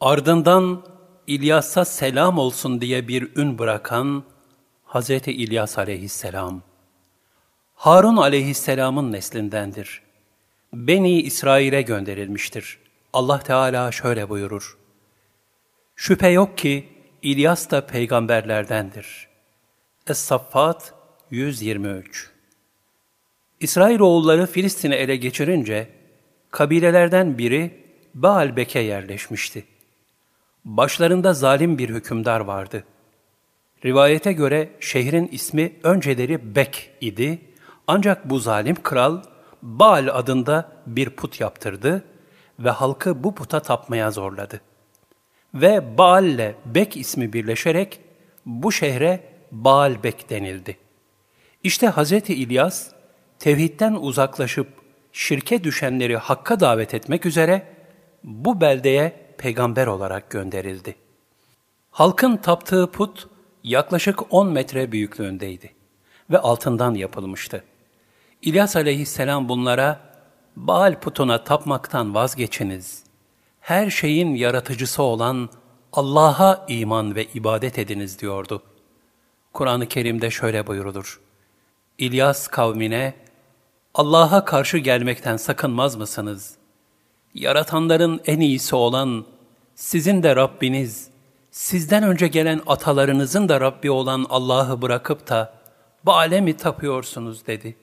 Ardından İlyas'a selam olsun diye bir ün bırakan Hz. İlyas aleyhisselam. Harun aleyhisselamın neslindendir. Beni İsrail'e gönderilmiştir. Allah Teala şöyle buyurur. Şüphe yok ki İlyas da peygamberlerdendir. Es-Saffat 123 İsrailoğulları Filistin'i ele geçirince, kabilelerden biri Baalbek'e yerleşmişti. Başlarında zalim bir hükümdar vardı. Rivayete göre şehrin ismi önceleri Bek idi, ancak bu zalim kral, Baal adında bir put yaptırdı ve halkı bu puta tapmaya zorladı. Ve Baal ile Bek ismi birleşerek bu şehre Baalbek denildi. İşte Hz. İlyas, tevhidden uzaklaşıp şirke düşenleri hakka davet etmek üzere bu beldeye peygamber olarak gönderildi. Halkın taptığı put yaklaşık 10 metre büyüklüğündeydi ve altından yapılmıştı. İlyas aleyhisselam bunlara, Baal putuna tapmaktan vazgeçiniz. Her şeyin yaratıcısı olan Allah'a iman ve ibadet ediniz diyordu. Kur'an-ı Kerim'de şöyle buyurulur. İlyas kavmine, Allah'a karşı gelmekten sakınmaz mısınız? Yaratanların en iyisi olan, sizin de Rabbiniz, sizden önce gelen atalarınızın da Rabbi olan Allah'ı bırakıp da Baal'e mi tapıyorsunuz dedi.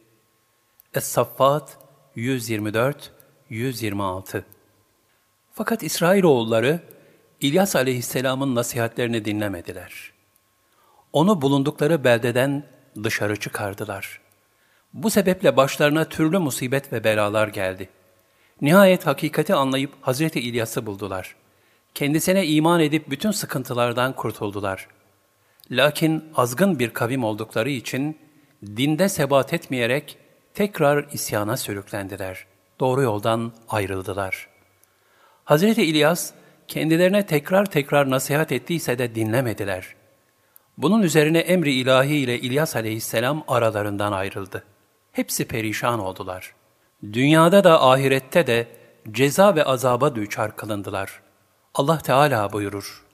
Es-Saffat 124-126 Fakat İsrailoğulları İlyas aleyhisselamın nasihatlerini dinlemediler. Onu bulundukları beldeden dışarı çıkardılar. Bu sebeple başlarına türlü musibet ve belalar geldi. Nihayet hakikati anlayıp Hazreti İlyas'ı buldular. Kendisine iman edip bütün sıkıntılardan kurtuldular. Lakin azgın bir kavim oldukları için dinde sebat etmeyerek tekrar isyana sürüklendiler. Doğru yoldan ayrıldılar. Hazreti İlyas kendilerine tekrar tekrar nasihat ettiyse de dinlemediler. Bunun üzerine emri ilahi ile İlyas aleyhisselam aralarından ayrıldı. Hepsi perişan oldular. Dünyada da ahirette de ceza ve azaba düçar kılındılar. Allah Teala buyurur.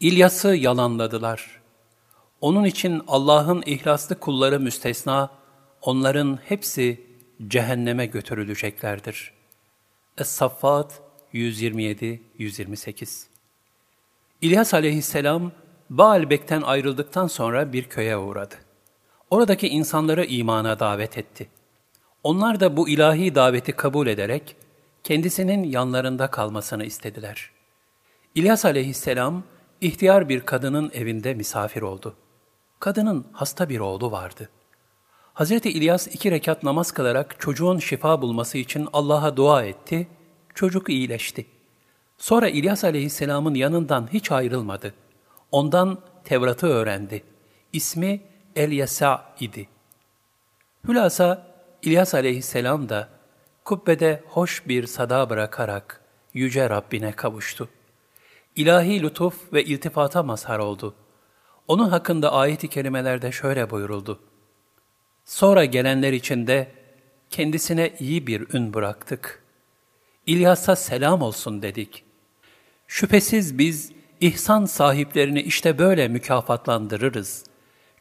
İlyas'ı yalanladılar. Onun için Allah'ın ihlaslı kulları müstesna, onların hepsi cehenneme götürüleceklerdir. Es-Saffat 127-128 İlyas aleyhisselam, Baalbek'ten ayrıldıktan sonra bir köye uğradı. Oradaki insanları imana davet etti. Onlar da bu ilahi daveti kabul ederek kendisinin yanlarında kalmasını istediler. İlyas aleyhisselam ihtiyar bir kadının evinde misafir oldu. Kadının hasta bir oğlu vardı. Hazreti İlyas iki rekat namaz kılarak çocuğun şifa bulması için Allah'a dua etti, çocuk iyileşti. Sonra İlyas aleyhisselamın yanından hiç ayrılmadı. Ondan Tevrat'ı öğrendi. İsmi El-Yesa idi. Hülasa İlyas aleyhisselam da kubbede hoş bir sada bırakarak yüce Rabbine kavuştu. İlahi lütuf ve iltifata mazhar oldu. Onun hakkında ayet-i kerimelerde şöyle buyuruldu. Sonra gelenler için de kendisine iyi bir ün bıraktık. İlyas'a selam olsun dedik. Şüphesiz biz ihsan sahiplerini işte böyle mükafatlandırırız.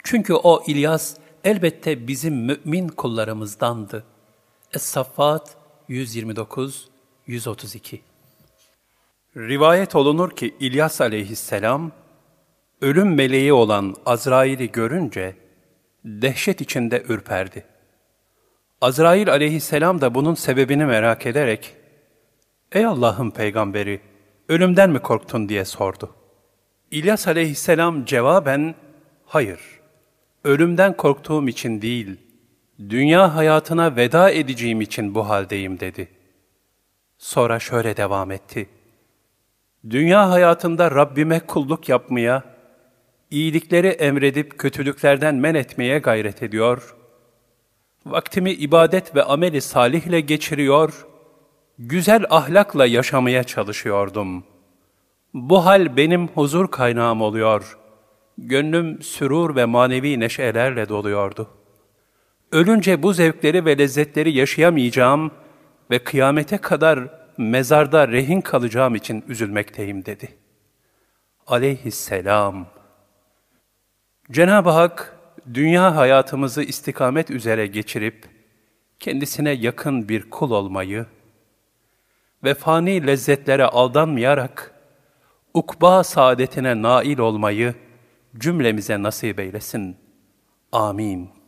Çünkü o İlyas elbette bizim mümin kullarımızdandı. Es-Saffat 129-132 Rivayet olunur ki İlyas aleyhisselam, ölüm meleği olan Azrail'i görünce dehşet içinde ürperdi. Azrail aleyhisselam da bunun sebebini merak ederek, ''Ey Allah'ın peygamberi, ölümden mi korktun?'' diye sordu. İlyas aleyhisselam cevaben, ''Hayır, ölümden korktuğum için değil, dünya hayatına veda edeceğim için bu haldeyim.'' dedi. Sonra şöyle devam etti. Dünya hayatında Rabbime kulluk yapmaya, iyilikleri emredip kötülüklerden men etmeye gayret ediyor, vaktimi ibadet ve ameli salihle geçiriyor, güzel ahlakla yaşamaya çalışıyordum. Bu hal benim huzur kaynağım oluyor. Gönlüm sürur ve manevi neşelerle doluyordu. Ölünce bu zevkleri ve lezzetleri yaşayamayacağım ve kıyamete kadar mezarda rehin kalacağım için üzülmekteyim dedi. Aleyhisselam. Cenab-ı Hak, dünya hayatımızı istikamet üzere geçirip, kendisine yakın bir kul olmayı ve fani lezzetlere aldanmayarak, ukba saadetine nail olmayı cümlemize nasip eylesin. Amin.